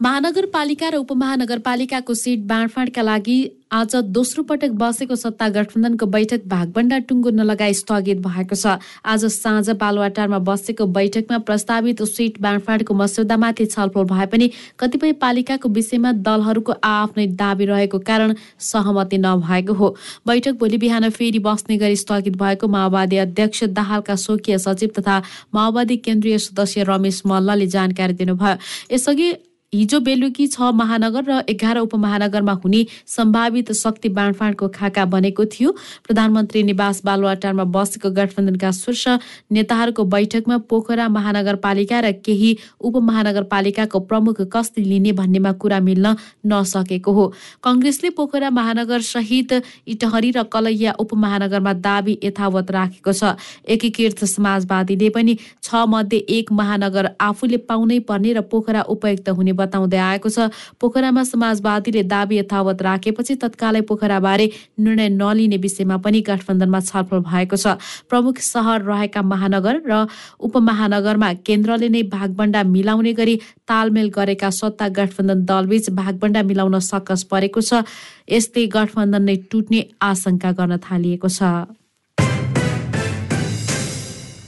महानगरपालिका र उपमहानगरपालिकाको सिट बाँडफाँडका लागि आज दोस्रो पटक बसेको सत्ता गठबन्धनको बैठक भागबण्डा टुङ्गो नलगाई स्थगित भएको छ। आज साँझ बालुवाटारमा बसेको बैठकमा प्रस्तावित सिट बाँडफाँडको मस्यौदामाथि छलफल भए पनि कतिपय पालिकाको विषयमा दलहरूको आफ्नै दावी रहेको कारण सहमति नभएको हो। बैठक भोलि बिहान फेरि बस्ने गरी स्थगित भएको माओवादी अध्यक्ष दाहालका स्वकीय सचिव तथा माओवादी केन्द्रीय सदस्य रमेश मल्लले जानकारी दिनुभयो। यसअघि हिजो बेलुकी छ महानगर र एघार उपमहानगरमा हुने सम्भावित शक्ति बाँडफाँडको खाका बनेको थियो। प्रधानमन्त्री निवास बालुवाटारमा बसेको गठबन्धनका शीर्ष नेताहरूको बैठकमा पोखरा महानगरपालिका र केही उपमहानगरपालिकाको प्रमुख कस्ती लिने भन्नेमा कुरा मिल्न नसकेको हो। कङ्ग्रेसले पोखरा महानगर सहित इटहरी र कलैया उपमहानगरमा दावी यथावत राखेको छ। एकीकृत समाजवादीले पनि छ मध्ये एक महानगर आफूले पाउनै पर्ने र पोखरा उपयुक्त हुने बताउँदै आएको छ। पोखरामा समाजवादीले दावी यथावत राखेपछि तत्कालै पोखराबारे निर्णय नलिने विषयमा पनि गठबन्धनमा छलफल भएको छ। प्रमुख सहर रहेका महानगर र उपमहानगरमा केन्द्रले नै भागबण्डा मिलाउने गरी तालमेल गरेका सत्ता गठबन्धन दलबीच भागबण्डा मिलाउन सकस परेको छ। यस्तै गठबन्धन नै टुट्ने आशंका गर्न थालिएको छ।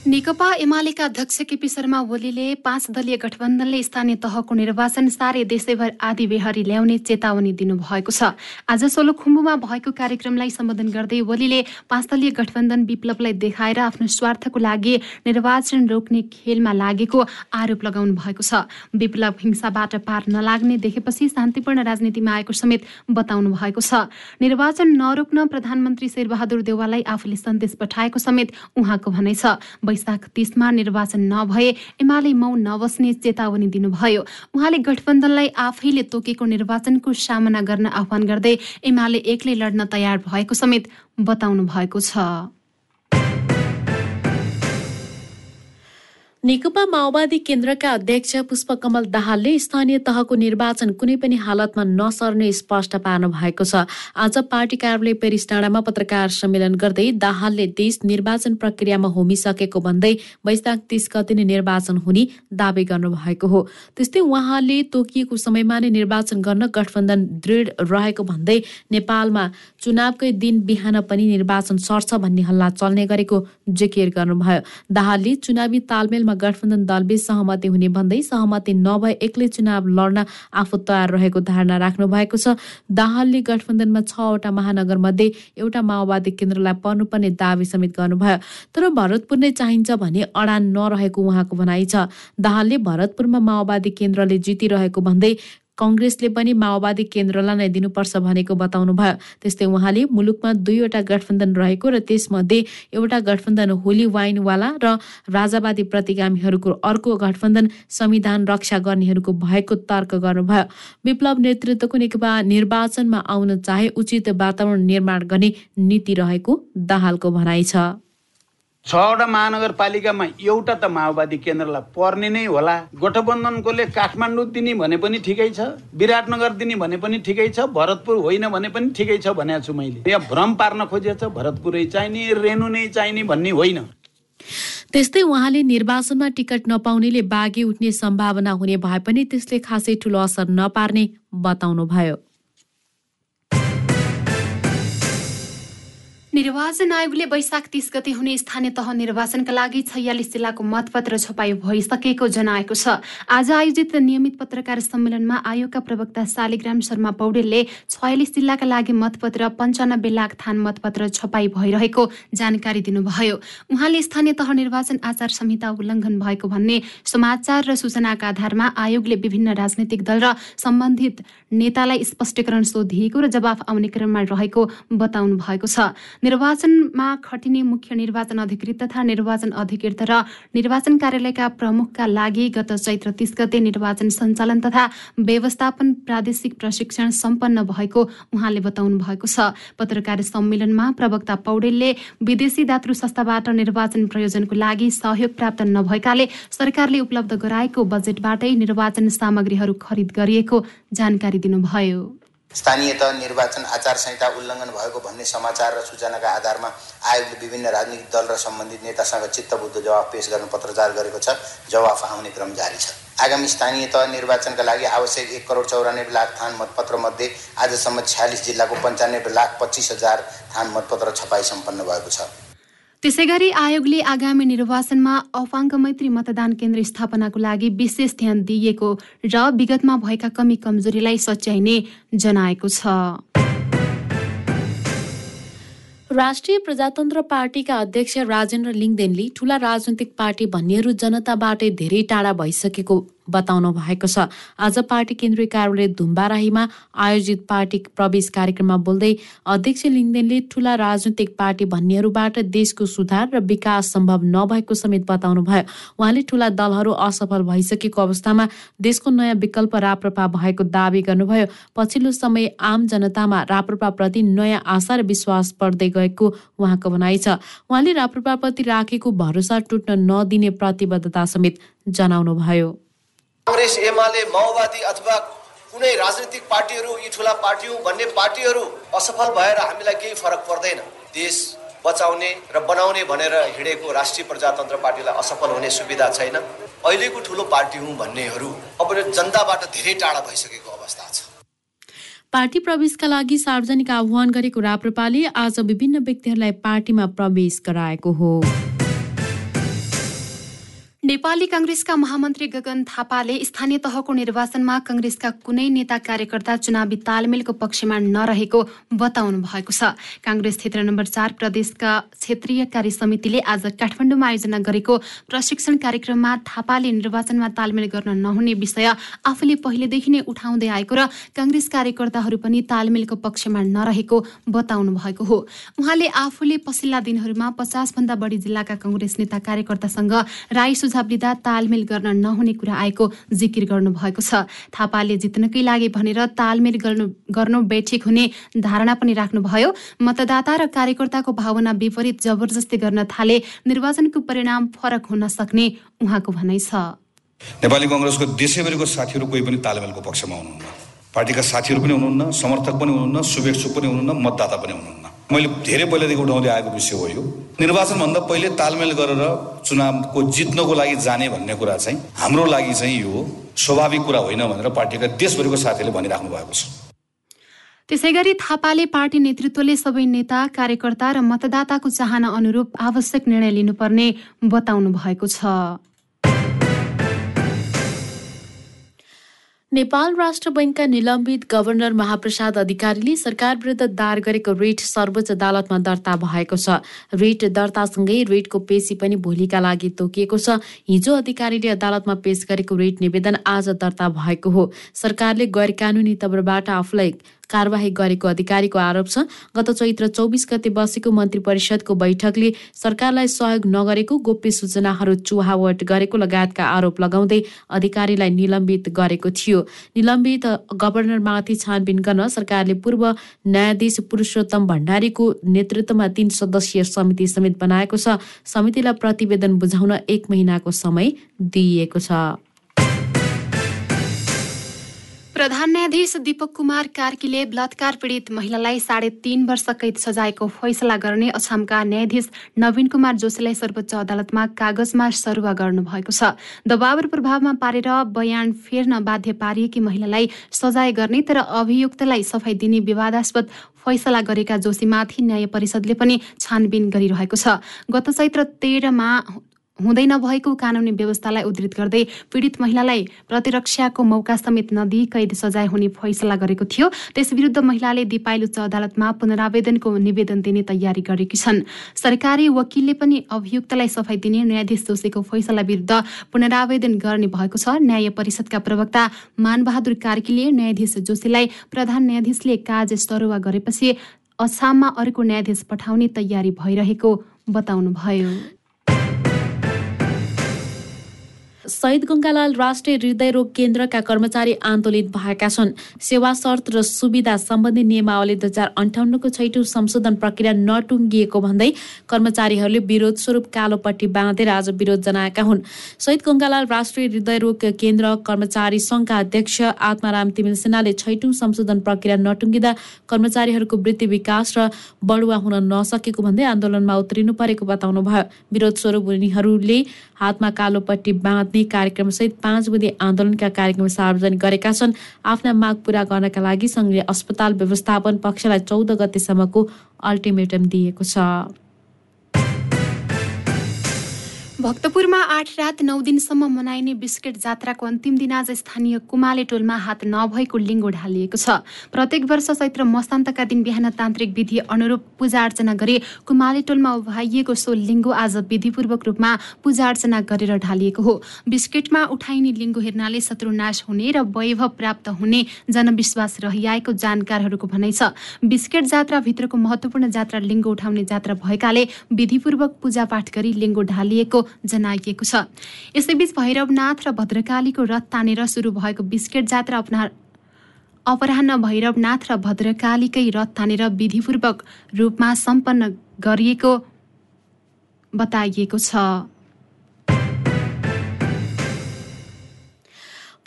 नेकपा एमालेका अध्यक्ष केपी शर्मा ओलीले पाँच दलीय गठबन्धनले स्थानीय तहको निर्वाचन सारे देशैभर आदि बेहरी ल्याउने चेतावनी दिनुभएको छ। आज सोलुखुम्बुमा भएको कार्यक्रमलाई सम्बोधन गर्दै ओलीले पाँच दलीय गठबन्धन विप्लवलाई देखाएर आफ्नो स्वार्थको लागि निर्वाचन रोक्ने खेलमा लागेको आरोप लगाउनु भएको छ। विप्लव हिंसाबाट पार नलाग्ने देखेपछि शान्तिपूर्ण राजनीतिमा आएको समेत बताउनु भएको छ। निर्वाचन नरोक्न प्रधानमन्त्री शेरबहादुर देवाललाई आफूले सन्देश पठाएको समेत उहाँको भनाइ छ। वैशाख तिसमा निर्वाचन नभए एमाले मौ नबस्ने चेतावनी दिनुभयो। उहाँले गठबन्धनलाई आफैले तोकेको निर्वाचनको सामना गर्न आह्वान गर्दै एमाले एक्लै लड्न तयार भएको समेत बताउनु भएको छ। नेकपा माओवादी केन्द्रका अध्यक्ष पुष्पकमल दाहालले स्थानीय तहको निर्वाचन कुनै पनि हालतमा नसर्ने स्पष्ट पार्नु भएको छ। आज पार्टी कार्यालय पेरिस डाँडामा पत्रकार सम्मेलन गर्दै दाहालले देश निर्वाचन प्रक्रियामा होमिसकेको भन्दै वैशाख तिस गति नै निर्वाचन हुने दावी गर्नुभएको हो। त्यस्तै उहाँले तोकिएको समयमा नै निर्वाचन गर्न गठबन्धन दृढ रहेको भन्दै नेपालमा चुनावकै दिन बिहान पनि निर्वाचन सर्छ भन्ने हल्ला चल्ने गरेको जिकिर गर्नुभयो। दाहालले चुनावी तालमेल गठबन्धन दलबीच सहमति हुने भन्दै सहमति नभए एक्लै चुनाव लड्न आफू तयार रहेको धारणा राख्नु भएको छ। दाहालले गठबन्धनमा छवटा महानगर मध्ये एउटा माओवादी केन्द्रलाई पर्नुपर्ने दावी समेत गर्नुभयो। तर भरतपुर नै चाहिन्छ भने अडान नरहेको उहाँको भनाइ छ। दाहालले भरतपुरमा माओवादी केन्द्रले जितिरहेको भन्दै कङ्ग्रेसले पनि माओवादी केन्द्रलाई नै दिनुपर्छ भनेको बताउनु भयो। त्यस्तै उहाँले मुलुकमा दुईवटा गठबन्धन रहेको र त्यसमध्ये एउटा गठबन्धन होली वाइनवाला र राजावादी प्रतिगामीहरूको अर्को गठबन्धन संविधान रक्षा गर्नेहरूको भएको तर्क गर्नुभयो। विप्लव नेतृत्वको नेकपा निर्वाचनमा आउन चाहे उचित वातावरण निर्माण गर्ने नीति रहेको दाहालको भनाइ छ। छवटा महानगरपालिकामा एउटा त माओवादी केन्द्रलाई पर्ने नै होला। गठबन्धनकोले काठमाडौँ दिने भने पनि ठिकै छ विराटनगर दिने भने पनि ठिकै छ भरतपुर होइन भने पनि ठिकै छ भनेको छु मैले। यहाँ भ्रम पार्न खोजेको छ भरतपुरै चाहिने रेणु नै चाहिने भन्ने होइन। त्यस्तै उहाँले निर्वाचनमा टिकट नपाउनेले बाघी उठ्ने सम्भावना हुने भए पनि त्यसले खासै ठुलो असर नपार्ने बताउनुभयो। निर्वाचन आयोगले वैशाख तीस गते हुने स्थानीय तह निर्वाचनका लागि छयालिस जिल्लाको मतपत्र छपाई भइसकेको जनाएको छ। आज आयोजित नियमित पत्रकार सम्मेलनमा आयोगका प्रवक्ता शालिग्राम शर्मा पौडेलले छयालिस जिल्लाका लागि मतपत्र पन्चानब्बे लाख थान मतपत्र छपाई भइरहेको जानकारी दिनुभयो। उहाँले स्थानीय तह निर्वाचन आचार संहिता उल्लङ्घन भएको भन्ने समाचार र सूचनाका आधारमा आयोगले विभिन्न राजनैतिक दल र सम्बन्धित नेतालाई स्पष्टीकरण सोधिएको र जवाफ आउने क्रममा रहेको बताउनु भएको छ। निर्वाचनमा खटिने मुख्य निर्वाचन अधिकृत तथा निर्वाचन अधिकृत र निर्वाचन कार्यालयका प्रमुखका लागि गत चैत्र तीस गते निर्वाचन सञ्चालन तथा व्यवस्थापन प्रादेशिक प्रशिक्षण सम्पन्न भएको उहाँले बताउनु भएको छ। पत्रकार सम्मेलनमा प्रवक्ता पौडेलले विदेशी दातृ संस्थाबाट निर्वाचन प्रयोजनको लागि सहयोग प्राप्त नभएकाले सरकारले उपलब्ध गराएको बजेटबाटै निर्वाचन सामग्रीहरू खरिद गरिएको जानकारी दिनुभयो। स्थानीय तह निर्वाचन आचार संहिता उल्लङ्घन भएको भन्ने समाचार र सूचनाका आधारमा आयोगले विभिन्न राजनीतिक दल र सम्बन्धित नेतासँग चित्तबुद्ध जवाफ पेश गर्न पत्रचार गरेको छ। जवाफ आउने क्रम जारी छ। आगामी स्थानीय तह निर्वाचनका लागि आवश्यक एक करोड चौरानब्बे लाख थान मतपत्र मध्ये आजसम्म छ्यालिस जिल्लाको पन्चानब्बे लाख पच्चिस हजार थान मतपत्र छपाई सम्पन्न भएको छ। त्यसै गरी आयोगले आगामी निर्वाचनमा अपाङ्ग मैत्री मतदान केन्द्र स्थापनाको लागि विशेष ध्यान दिइएको र विगतमा भएका कमी कमजोरीलाई सच्याइने जनाएको छ। राष्ट्रिय प्रजातन्त्र पार्टीका अध्यक्ष राजेन्द्र लिङदेनले ठूला राजनैतिक पार्टी भन्नेहरू जनताबाटै धेरै टाढा भइसकेको बताउनु भएको छ। आज पार्टी केन्द्रीय कार्यालय धुम्बाराहीमा आयोजित पार्टी प्रवेश कार्यक्रममा बोल्दै अध्यक्ष लिङ्गदेनले ठूला राजनैतिक पार्टी भन्नेहरूबाट देशको सुधार र विकास सम्भव नभएको समेत बताउनु भयो उहाँले ठूला दलहरू असफल भइसकेको अवस्थामा देशको नयाँ विकल्प राप्रपा भएको दावी गर्नुभयो। पछिल्लो समय आम जनतामा राप्रपाप्रति नयाँ आशा र विश्वास बढ्दै गएको उहाँको भनाइ छ। उहाँले राप्रपाप्रति राखेको भरोसा टुट्न नदिने प्रतिबद्धता समेत जनाउनुभयो। काङ्ग्रेस एमाले माओवादी अथवा कुनै राजनीतिक पार्टीहरू यी ठुला पार्टी हुँ भन्ने पार्टीहरू असफल भएर हामीलाई केही फरक पर्दैन। देश बचाउने र बनाउने भनेर हिँडेको राष्ट्रिय प्रजातन्त्र पार्टीलाई असफल हुने सुविधा छैन। अहिलेको ठुलो पार्टी हुँ भन्नेहरू अब जनताबाट धेरै टाढा भइसकेको अवस्था छ। पार्टी प्रवेशका लागि सार्वजनिक आह्वान गरेको राप्रपाले आज विभिन्न व्यक्तिहरूलाई पार्टीमा प्रवेश गराएको हो। नेपाली काङ्ग्रेसका महामन्त्री गगन थापाले स्थानीय तहको निर्वाचनमा काङ्ग्रेसका कुनै नेता कार्यकर्ता चुनावी तालमेलको पक्षमा नरहेको बताउनु भएको छ। काङ्ग्रेस क्षेत्र नम्बर चार प्रदेशका क्षेत्रीय कार्य समितिले आज काठमाडौँमा आयोजना गरेको प्रशिक्षण कार्यक्रममा थापाले निर्वाचनमा तालमेल गर्न नहुने विषय आफूले पहिलेदेखि नै उठाउँदै आएको र काङ्ग्रेस कार्यकर्ताहरू पनि तालमेलको पक्षमा नरहेको बताउनु भएको हो। उहाँले आफूले पछिल्ला दिनहरूमा पचासभन्दा बढी जिल्लाका कङ्ग्रेस नेता कार्यकर्तासँग राई सुझाव सुझाव लिँदा तालमेल गर्न नहुने कुरा आएको जिकिर गर्नुभएको छ। थापाले जित्नकै लागि भनेर तालमेल गर्नु गर्नु बैठक हुने धारणा पनि राख्नुभयो। मतदाता र कार्यकर्ताको भावना विपरीत जबरजस्ती गर्न थाले निर्वाचनको परिणाम फरक हुन सक्ने उहाँको भनाइ छ। नेपाली कङ्ग्रेसको देशैभरिको साथीहरू कोही पनि तालमेलको पक्षमा हुनुहुन्न। पार्टीका साथीहरू पनि हुनुहुन्न समर्थक पनि हुनुहुन्न शुभेच्छुक पनि हुनुहुन्न मतदाता पनि हुनुहुन्न। मैले धेरै पहिलादेखि उठाउँदै आएको विषय हो यो। निर्वाचनभन्दा पहिले तालमेल गरेर चुनावको जित्नको लागि जाने भन्ने कुरा चाहिँ हाम्रो लागि चाहिँ यो स्वाभाविक कुरा होइन भनेर पार्टीका देशभरिको साथीले भनिराख्नु भएको छ। त्यसै गरी थापाले पार्टी नेतृत्वले सबै नेता कार्यकर्ता र मतदाताको चाहना अनुरूप आवश्यक निर्णय लिनुपर्ने बताउनु भएको छ। नेपाल राष्ट्र बैङ्कका निलम्बित गभर्नर महाप्रसाद अधिकारीले सरकार विरुद्ध दायर गरेको रेट सर्वोच्च अदालतमा दर्ता भएको छ। रेट दर्तासँगै रेटको पेशी पनि भोलिका लागि तोकिएको छ। हिजो अधिकारीले अदालतमा पेश गरेको रेट निवेदन आज दर्ता भएको हो। सरकारले गैर कानुनी तवरबाट आफूलाई कारवाही गरेको अधिकारीको आरोप छ। गत चैत्र चौबिस गते बसेको मन्त्री परिषदको बैठकले सरकारलाई सहयोग नगरेको गोप्य सूचनाहरू चुहावट गरेको लगायतका आरोप लगाउँदै अधिकारीलाई निलम्बित गरेको थियो। निलम्बित गभर्नरमाथि छानबिन गर्न सरकारले पूर्व न्यायाधीश पुरुषोत्तम भण्डारीको नेतृत्वमा तीन सदस्यीय समिति समेत बनाएको छ। समितिलाई प्रतिवेदन बुझाउन एक महिनाको समय दिइएको छ। प्रधान न्यायाधीश दीपक कुमार कार्कीले बलात्कार पीडित महिलालाई साढे तीन वर्ष कैद सजायको फैसला गर्ने अछामका न्यायाधीश नवीन कुमार जोशीलाई सर्वोच्च अदालतमा कागजमा सरुवा गर्नुभएको छ। दबाव र प्रभावमा पारेर बयान फेर्न बाध्य पारिएकी महिलालाई सजाय गर्ने तर अभियुक्तलाई सफाई दिने विवादास्पद फैसला गरेका जोशीमाथि न्याय परिषदले पनि छानबिन गरिरहेको छ। गत चैत्र तेह्रमा हुँदै नभएको कानुनी व्यवस्थालाई उद्धृत गर्दै पीडित महिलालाई प्रतिरक्षाको मौका समेत नदिई कैद सजाय हुने फैसला गरेको थियो। त्यस विरुद्ध महिलाले दिपाइल उच्च अदालतमा पुनरावेदनको निवेदन दिने तयारी गरेकी छन्। सरकारी वकिलले पनि अभियुक्तलाई सफाई दिने न्यायाधीश जोशीको फैसला विरुद्ध पुनरावेदन गर्ने भएको छ। न्याय परिषदका प्रवक्ता मानबहादुर कार्कीले न्यायाधीश जोशीलाई प्रधान न्यायाधीशले काज सरुवा गरेपछि असाममा अर्को न्यायाधीश पठाउने तयारी भइरहेको बताउनुभयो। शहीद गङ्गालाल राष्ट्रिय हृदयरोग केन्द्रका कर्मचारी आन्दोलित भएका छन्। सेवा शर्त र सुविधा सम्बन्धी नियमावली दुई हजार अन्ठाउन्नको छैटौँ संशोधन प्रक्रिया नटुङ्गिएको भन्दै कर्मचारीहरूले विरोध स्वरूप कालोपट्टि बाँधेर आज विरोध जनाएका हुन्। शहीद गङ्गालाल राष्ट्रिय हृदयरोग केन्द्र कर्मचारी सङ्घका अध्यक्ष आत्माराम तिमिल सिन्हाले छैटौँ संशोधन प्रक्रिया नटुङ्गिँदा कर्मचारीहरूको वृत्ति विकास र बढुवा हुन नसकेको भन्दै आन्दोलनमा उत्रिनु परेको बताउनुभयो। विरोध स्वरूप उनीहरूले हातमा कालोपट्टि बाँध्ने कार्यक्रमसहित पाँच बुधे आन्दोलनका कार्यक्रम सार्वजनिक गरेका छन्। आफ्ना माग पूरा गर्नका लागि सङ्घले अस्पताल व्यवस्थापन पक्षलाई चौध गतेसम्मको अल्टिमेटम दिएको छ। भक्तपुरमा आठ रात नौ दिनसम्म मनाइने बिस्केट जात्राको अन्तिम दिन आज स्थानीय कुमाले टोलमा हात नभएको लिङ्गो ढालिएको छ। प्रत्येक वर्ष चैत्र मसान्तका दिन बिहान तान्त्रिक विधि अनुरूप पूजा अर्चना गरी कुमाले टोलमा उभाइएको सो लिङ्गो आज विधिपूर्वक रूपमा पूजा अर्चना गरेर ढालिएको हो। बिस्केटमा उठाइने लिङ्गो हेर्नाले शत्रुनाश हुने र वैभव प्राप्त हुने जनविश्वास रहिआएको जानकारहरूको भनाइ छ। बिस्केट जात्राभित्रको महत्वपूर्ण जात्रा लिङ्गो उठाउने जात्रा भएकाले विधिपूर्वक पूजापाठ गरी लिङ्गो ढालिएको जनाइएको छ। यसैबीच भैरवनाथ र भद्रकालीको रथ तानेर सुरु भएको बिस्केट जात्रा अपना अपराह्न भैरवनाथ र भद्रकालीकै रथ तानेर विधिपूर्वक रूपमा सम्पन्न गरिएको बताइएको छ।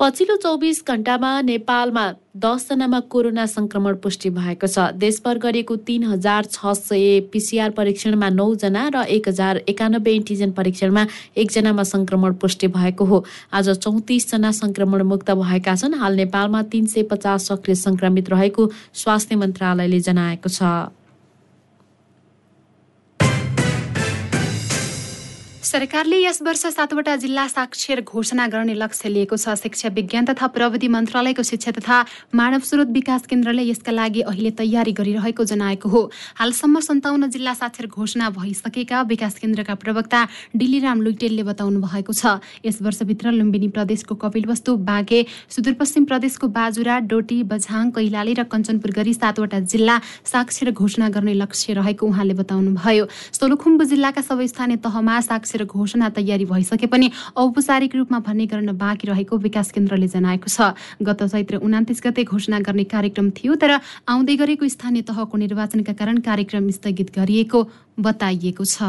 पछिल्लो चौबिस घण्टामा नेपालमा दसजनामा कोरोना संक्रमण पुष्टि भएको छ। देशभर गरिएको तीन हजार छ सय पिसिआर परीक्षणमा नौजना र एक हजार एकानब्बे एन्टिजेन परीक्षणमा एकजनामा संक्रमण पुष्टि भएको हो। आज चौतिसजना संक्रमण मुक्त भएका छन्। हाल नेपालमा तीन सय पचास सक्रिय संक्रमित रहेको स्वास्थ्य मन्त्रालयले जनाएको छ। सरकारले यस वर्ष सातवटा जिल्ला साक्षर घोषणा गर्ने लक्ष्य लिएको छ। शिक्षा विज्ञान तथा प्रविधि मन्त्रालयको शिक्षा तथा मानव स्रोत विकास केन्द्रले यसका लागि अहिले तयारी गरिरहेको जनाएको हो। हालसम्म सन्ताउन्न जिल्ला साक्षर घोषणा भइसकेका विकास केन्द्रका प्रवक्ता डिलिराम लुइटेलले बताउनु भएको छ। यस वर्षभित्र लुम्बिनी प्रदेशको कपिलवस्तु बाँके सुदूरपश्चिम प्रदेशको बाजुरा डोटी बझाङ कैलाली र कञ्चनपुर गरी सातवटा जिल्ला साक्षर घोषणा गर्ने लक्ष्य रहेको उहाँले बताउनुभयो। सोलुखुम्बु जिल्लाका सबै स्थानीय तहमा साक्षर घोषणा तयारी भइसके पनि औपचारिक रूपमा भन्ने गर्न बाँकी रहेको विकास केन्द्रले जनाएको छ। गत चैत्र उनातिस गते घोषणा गर्ने कार्यक्रम थियो तर आउँदै गरेको स्थानीय तहको निर्वाचनका कारण कार्यक्रम स्थगित गरिएको बताइएको छ।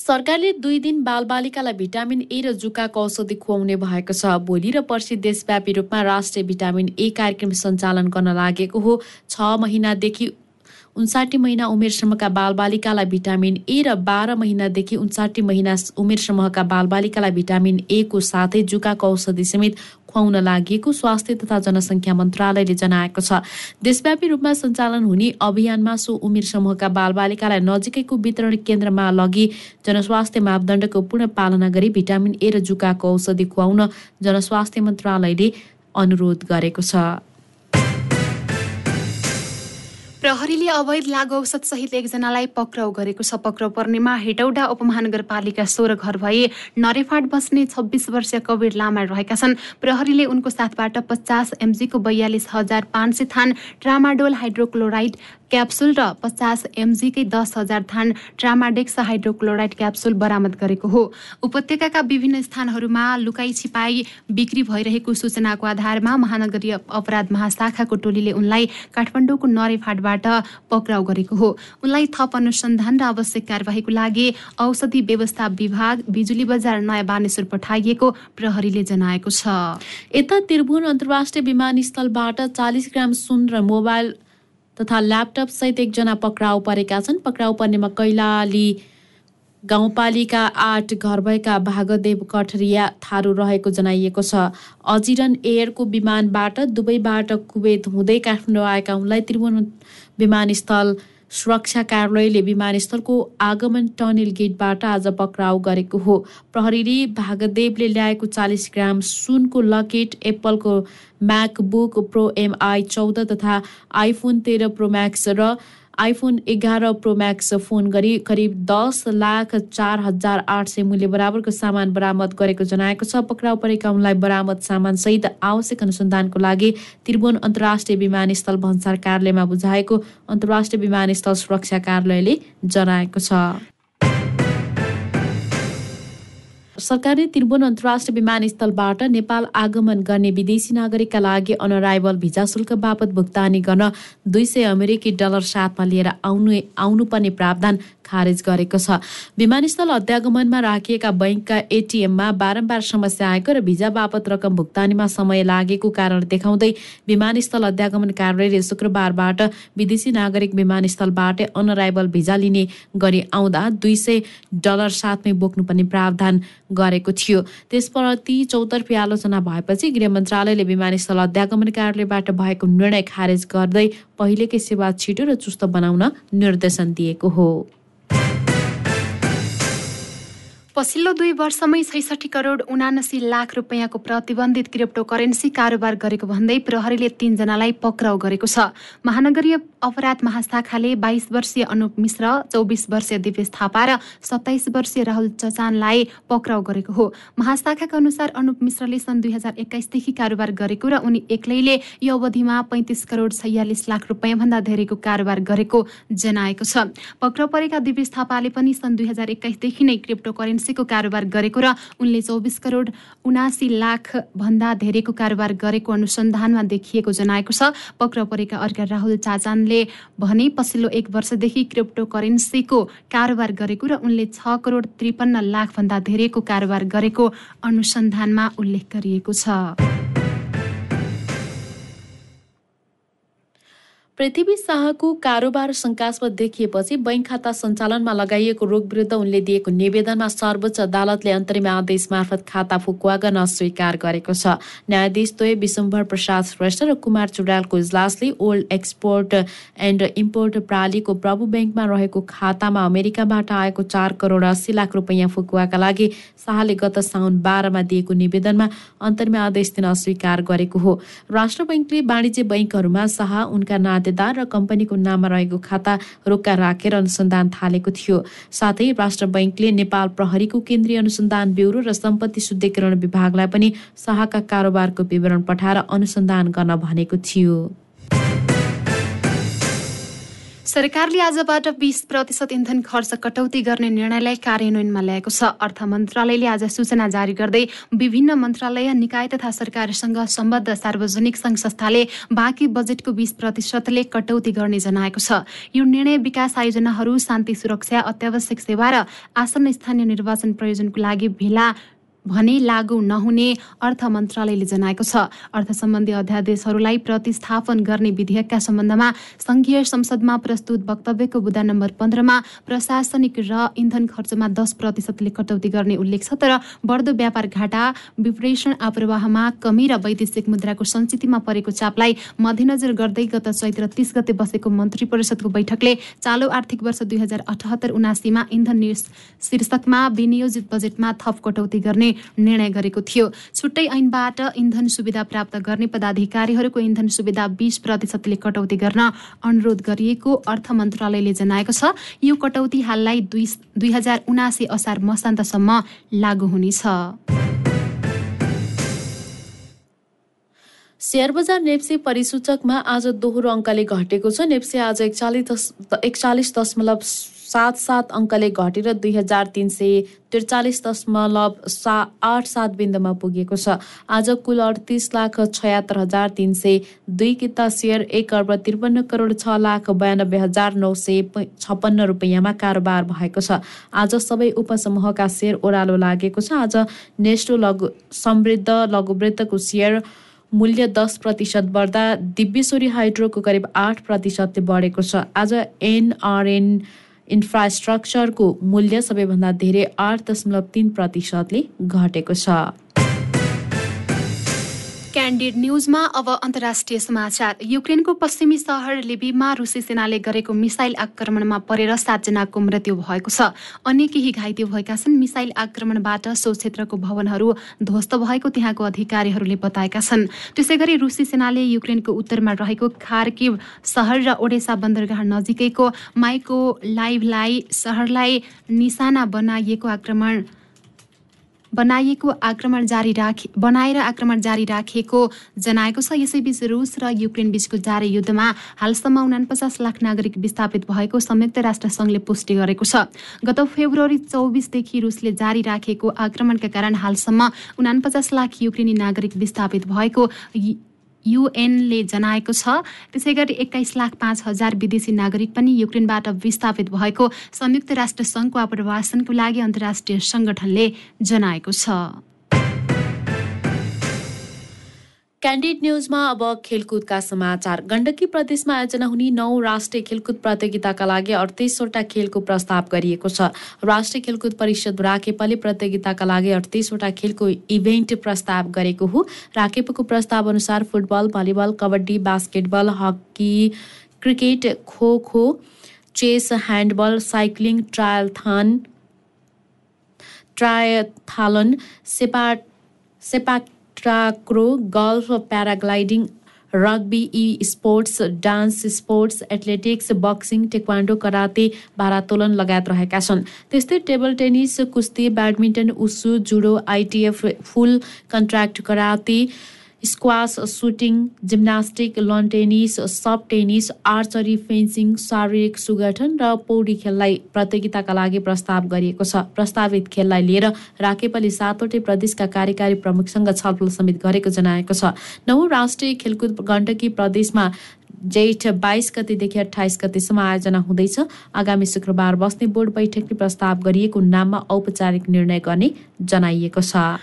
सरकारले दुई दिन बालबालिकालाई भिटामिन ए र जुकाको औषधि खुवाउने भएको छ। भोलि र पर्सि देशव्यापी रूपमा राष्ट्रिय भिटामिन ए कार्यक्रम सञ्चालन गर्न लागेको हो। छ महिनादेखि उन्साठी महिना उमेर समूहका बालबालिकालाई भिटामिन ए र बाह्र महिनादेखि उन्साठी महिना उमेर समूहका बालबालिकालाई भिटामिन ए को साथै जुकाको औषधि समेत खुवाउन लागि स्वास्थ्य तथा जनसङ्ख्या मन्त्रालयले जनाएको छ। देशव्यापी रूपमा सञ्चालन हुने अभियानमा सो उमेर समूहका बालबालिकालाई नजिकैको वितरण केन्द्रमा लगी जनस्वास्थ्य मापदण्डको पूर्ण पालना गरी भिटामिन ए र जुकाको औषधि खुवाउन जनस्वास्थ्य मन्त्रालयले अनुरोध गरेको छ। प्रहरीले अवैध लागु औषध सहित एकजनालाई पक्राउ गरेको छ। पक्राउ पर्नेमा हेटौडा उपमहानगरपालिका सोह्र घर भए नरेफाट बस्ने छब्बिस वर्षीय कवीर लामा रहेका छन्। प्रहरीले उनको साथबाट पचास एमजीको बयालिस हजार पाँच सय थान ट्रामाडोल हाइड्रोक्लोराइड क्याप्सुल र पचास एमजीकै दस हजार थान ट्रामाडेक्स हाइड्रोक्लोराइड क्याप्सुल बरामद गरेको हो। उपत्यकाका विभिन्न स्थानहरूमा लुकाई छिपाई बिक्री भइरहेको सूचनाको आधारमा महानगरीय अपराध महाशाखाको टोलीले उनलाई काठमाडौँको नरेफाटबाट पक्राउ गरेको हो। उनलाई थप अनुसन्धान र आवश्यक कार्यवाहीको लागि औषधि व्यवस्था विभाग बिजुली बजार नयाँ बानेश्वर पठाइएको प्रहरीले जनाएको छ। यता त्रिभुवन अन्तर्राष्ट्रिय विमानस्थलबाट चालिस ग्राम सुन र मोबाइल तथा ल्यापटप सहित एकजना पक्राउ परेका छन्। पक्राउ पर्नेमा कैलाली गाउँपालिका आठ घर भएका भागदेव कठरिया थारू रहेको जनाइएको छ। अजिरन एयरको विमानबाट दुबईबाट कुवेत हुँदै काठमाडौँ आएका उनलाई त्रिभुवन विमानस्थल सुरक्षा कार्यालयले विमानस्थलको आगमन टनेल गेटबाट आज पक्राउ गरेको हो। प्रहरीले भागदेवले ल्याएको चालिस ग्राम सुनको लकेट एप्पलको म्याकबुक प्रो एमआई चौध तथा आइफोन तेह्र प्रो म्याक्स र आइफोन एघार प्रो म्याक्स फोन गरी करिब दस लाख चार हजार आठ सय मूल्य बराबरको सामान बरामद गरेको जनाएको छ। पक्राउ परेका उनलाई बरामद सामानसहित आवश्यक अनुसन्धानको लागि त्रिभुवन अन्तर्राष्ट्रिय विमानस्थल भन्सार कार्यालयमा बुझाएको अन्तर्राष्ट्रिय विमानस्थल सुरक्षा कार्यालयले जनाएको छ। सरकारले त्रिभुवन अन्तर्राष्ट्रिय विमानस्थलबाट नेपाल आगमन गर्ने विदेशी नागरिकका लागि अनअराइभल भिजा शुल्क बापत भुक्तानी गर्न दुई सय अमेरिकी डलर साथमा लिएर आउनु आउनुपर्ने प्रावधान खारेज गरेको छ। विमानस्थल अध्यागमनमा राखिएका बैङ्कका एटिएममा बारम्बार समस्या आएको र भिजा बापत रकम भुक्तानीमा समय लागेको कारण देखाउँदै विमानस्थल अध्यागमन कार्यालयले शुक्रबारबाट विदेशी नागरिक विमानस्थलबाट अनअराइभल भिजा लिने गरी आउँदा दुई सय डलर साथमै बोक्नुपर्ने प्रावधान गरेको थियो। त्यसप्रति चौतर्फी आलोचना भएपछि गृह मन्त्रालयले विमानस्थल अध्यागमन कार्यालयबाट भएको निर्णय खारेज गर्दै पहिलेकै सेवा छिटो र चुस्त बनाउन निर्देशन दिएको हो। पछिल्लो दुई वर्षमै छैसठी करोड उनासी लाख रुपियाँको प्रतिबन्धित क्रिप्टो करेन्सी कारोबार गरेको भन्दै प्रहरीले तीनजनालाई पक्राउ गरेको छ। महानगरीय अपराध महाशाखाले बाइस वर्षीय अनुप मिश्र चौबिस वर्षीय दिवेश थापा र सत्ताइस वर्षीय राहुल चचानलाई पक्राउ गरेको हो। महाशाखाका अनुसार अनुप मिश्रले सन् दुई हजार एक्काइसदेखि कारोबार गरेको र उनी एक्लैले यो अवधिमा पैँतिस करोड छयालिस लाख रुपियाँभन्दा धेरैको कारोबार गरेको जनाएको छ। पक्राउ परेका दिवेश थापाले पनि सन् दुई हजार एक्काइसदेखि नै क्रिप्टो करेन्सी करेन्सीको कारोबार गरेको र उनले चौबिस करोड उनासी लाख भन्दा धेरैको कारोबार गरेको अनुसन्धानमा देखिएको जनाएको छ। पक्राउ परेका अर्का राहुल चाचानले भने पछिल्लो एक वर्षदेखि क्रिप्टो करेन्सीको कारोबार गरेको र उनले छ करोड त्रिपन्न लाखभन्दा धेरैको कारोबार गरेको अनुसन्धानमा उल्लेख गरिएको छ। पृथ्वी शाहको कारोबार शङ्कास्पद देखिएपछि बैङ्क खाता सञ्चालनमा लगाइएको रोग विरुद्ध उनले दिएको निवेदनमा सर्वोच्च अदालतले अन्तरिम आदेश मार्फत खाता फुकुवा गर्न अस्वीकार गरेको छ। न्यायाधीश द्वय विशम्भर प्रसाद श्रेष्ठ र कुमार चुडालको इजलासले ओल्ड एक्सपोर्ट एन्ड इम्पोर्ट प्रालीको प्रभु ब्याङ्कमा रहेको खातामा अमेरिकाबाट आएको चार करोड अस्सी लाख रुपियाँ फुकुवाका लागि शाहले गत साउन बाह्रमा दिएको निवेदनमा अन्तरिम आदेश दिन अस्वीकार गरेको हो। राष्ट्र बैङ्कले वाणिज्य बैङ्कहरूमा शाह उनका नाते खातेदार र कम्पनीको नाममा रहेको खाता रोक्का राखेर अनुसन्धान थालेको थियो। साथै राष्ट्र बैङ्कले नेपाल प्रहरीको केन्द्रीय अनुसन्धान ब्युरो र सम्पत्ति शुद्धिकरण विभागलाई पनि शाहका कारोबारको विवरण पठाएर अनुसन्धान गर्न भनेको थियो। सरकारले आजबाट बिस प्रतिशत इन्धन खर्च कटौती गर्ने निर्णयलाई कार्यान्वयनमा ल्याएको छ। अर्थ मन्त्रालयले आज सूचना जारी गर्दै विभिन्न मन्त्रालय निकाय तथा सरकारसँग सम्बद्ध सार्वजनिक सङ्घ संस्थाले बाँकी बजेटको बिस प्रतिशतले कटौती गर्ने जनाएको छ। यो निर्णय विकास आयोजनाहरू शान्ति सुरक्षा अत्यावश्यक सेवा र आसन्न स्थानीय निर्वाचन प्रयोजनको लागि भेला भने लागू नहुने अर्थ मन्त्रालयले जनाएको छ। अर्थ सम्बन्धी अध्यादेशहरूलाई प्रतिस्थापन गर्ने विधेयकका सम्बन्धमा संघीय संसदमा प्रस्तुत वक्तव्यको बुदा नम्बर पन्ध्रमा प्रशासनिक र इन्धन खर्चमा दस प्रतिशतले कटौती गर्ने उल्लेख छ तर बढ्दो व्यापार घाटा विप्रेषण आप्रवाहमा कमी र वैदेशिक मुद्राको सञ्चितमा परेको चापलाई मध्यनजर गर्दै गत चैत्र तीस गते बसेको मन्त्री परिषदको बैठकले चालु आर्थिक वर्ष दुई हजार अठहत्तर उनासीमा इन्धन शीर्षकमा विनियोजित बजेटमा थप कटौती गर्ने निर्णय गरेको थियो। छुट्टै ऐनबाट इन्धन सुविधा प्राप्त गर्ने पदाधिकारीहरूको इन्धन सुविधा बिस प्रतिशतले कटौती गर्न अनुरोध गरिएको अर्थ मन्त्रालयले जनाएको छ। यो कटौती हाललाई दुई दुई हजार उनासी असार मसान्तसम्म लागू हुनेछ। सेयर बजार नेप्से परिसूचकमा आज दोहोरो अङ्कले घटेको छ। नेप्से आज एकचालिस एकचालिस दशमलव सात सात अङ्कले घटेर दुई हजार तिन सय त्रिचालिस दशमलव सा आठ सात बिन्दुमा पुगेको छ। आज कुल अडतिस लाख छयात्तर हजार तिन सय दुई किता सेयर एक अर्ब त्रिपन्न करोड छ लाख बयानब्बे हजार नौ सय छप्पन्न रुपियाँमा कारोबार भएको छ। आज सबै उपसमूहका सेयर ओह्रालो लागेको छ। आज नेस्टो लघु समृद्ध लघुवृत्तको सेयर मूल्य दस प्रतिशत बढ्दा दिव्यश्वरी हाइड्रोको करिब आठ प्रतिशतले बढेको छ। आज एनआरएन इन्फ्रास्ट्रक्चरको मूल्य सबैभन्दा धेरै आठ दशमलव तिन प्रतिशतले घटेको छ। क्यान्डिड न्युजमा अब अन्तर्राष्ट्रिय समाचार। युक्रेनको पश्चिमी सहर लिबीमा रुसी सेनाले गरेको मिसाइल आक्रमणमा परेर सातजनाको मृत्यु भएको छ। अन्य केही घाइते भएका छन्। मिसाइल आक्रमणबाट सो क्षेत्रको भवनहरू ध्वस्त भएको त्यहाँको अधिकारीहरूले बताएका छन्। त्यसै गरी रुसी सेनाले युक्रेनको उत्तरमा रहेको खार्किव सहर र ओडेसा बन्दरगाह नजिकैको माइको लाइभलाई सहरलाई निशाना बनाइएको आक्रमण बनाइएको आक्रमण जारी राखे बनाएर आक्रमण जारी राखेको जनाएको छ। यसैबीच रुस र युक्रेन बीचको जारी युद्धमा हालसम्म उनापचास लाख नागरिक विस्थापित भएको संयुक्त राष्ट्र सङ्घले पुष्टि गरेको छ। गत फेब्रुअरी चौबिसदेखि रुसले जारी राखेको आक्रमणका कारण हालसम्म उनापचास लाख युक्रेनी नागरिक विस्थापित भएको युएनले जनाएको छ। त्यसै गरी एक्काइस लाख पाँच हजार विदेशी नागरिक पनि युक्रेनबाट विस्थापित भएको संयुक्त राष्ट्र सङ्घको आप्रवासनको लागि अन्तर्राष्ट्रिय सङ्गठनले जनाएको छ। क्यान्डिड न्युजमा अब खेलकुदका समाचार। गण्डकी प्रदेशमा आयोजना हुने नौ राष्ट्रिय खेलकुद प्रतियोगिताका लागि अडतिसवटा खेलको प्रस्ताव गरिएको छ। राष्ट्रिय खेलकुद परिषद राखेपाले प्रतियोगिताका लागि अडतिसवटा खेलको इभेन्ट प्रस्ताव गरेको हो। राखेपको प्रस्ताव अनुसार football volleyball kabaddi basketball hockey cricket kho kho chess handball cycling triathlon triathlon sepak सेपा takraw golf paragliding rugby e sports dance sports athletics boxing taekwondo karate भारातोलन लगायत रहेका छन्। त्यस्तै टेबल टेनिस कुस्ती badminton wushu judo ITF full contract karate squash shooting gymnastic lawn tennis soft tennis archery fencing शारीरिक सुगठन र पौडी खेललाई प्रतियोगिताका लागि प्रस्ताव गरिएको छ। प्रस्तावित खेललाई लिएर राकेपले सातवटै प्रदेशका कार्यकारी प्रमुखसँग छलफल समेत गरेको जनाएको छ। नौ राष्ट्रिय खेलकुद गण्डकी प्रदेशमा जेठ बाइस गतेदेखि अठाइस गतेसम्म आयोजना हुँदैछ। आगामी शुक्रबार बस्ने बोर्ड बैठकले प्रस्ताव गरिएको नाममा औपचारिक निर्णय गर्ने जनाइएको छ।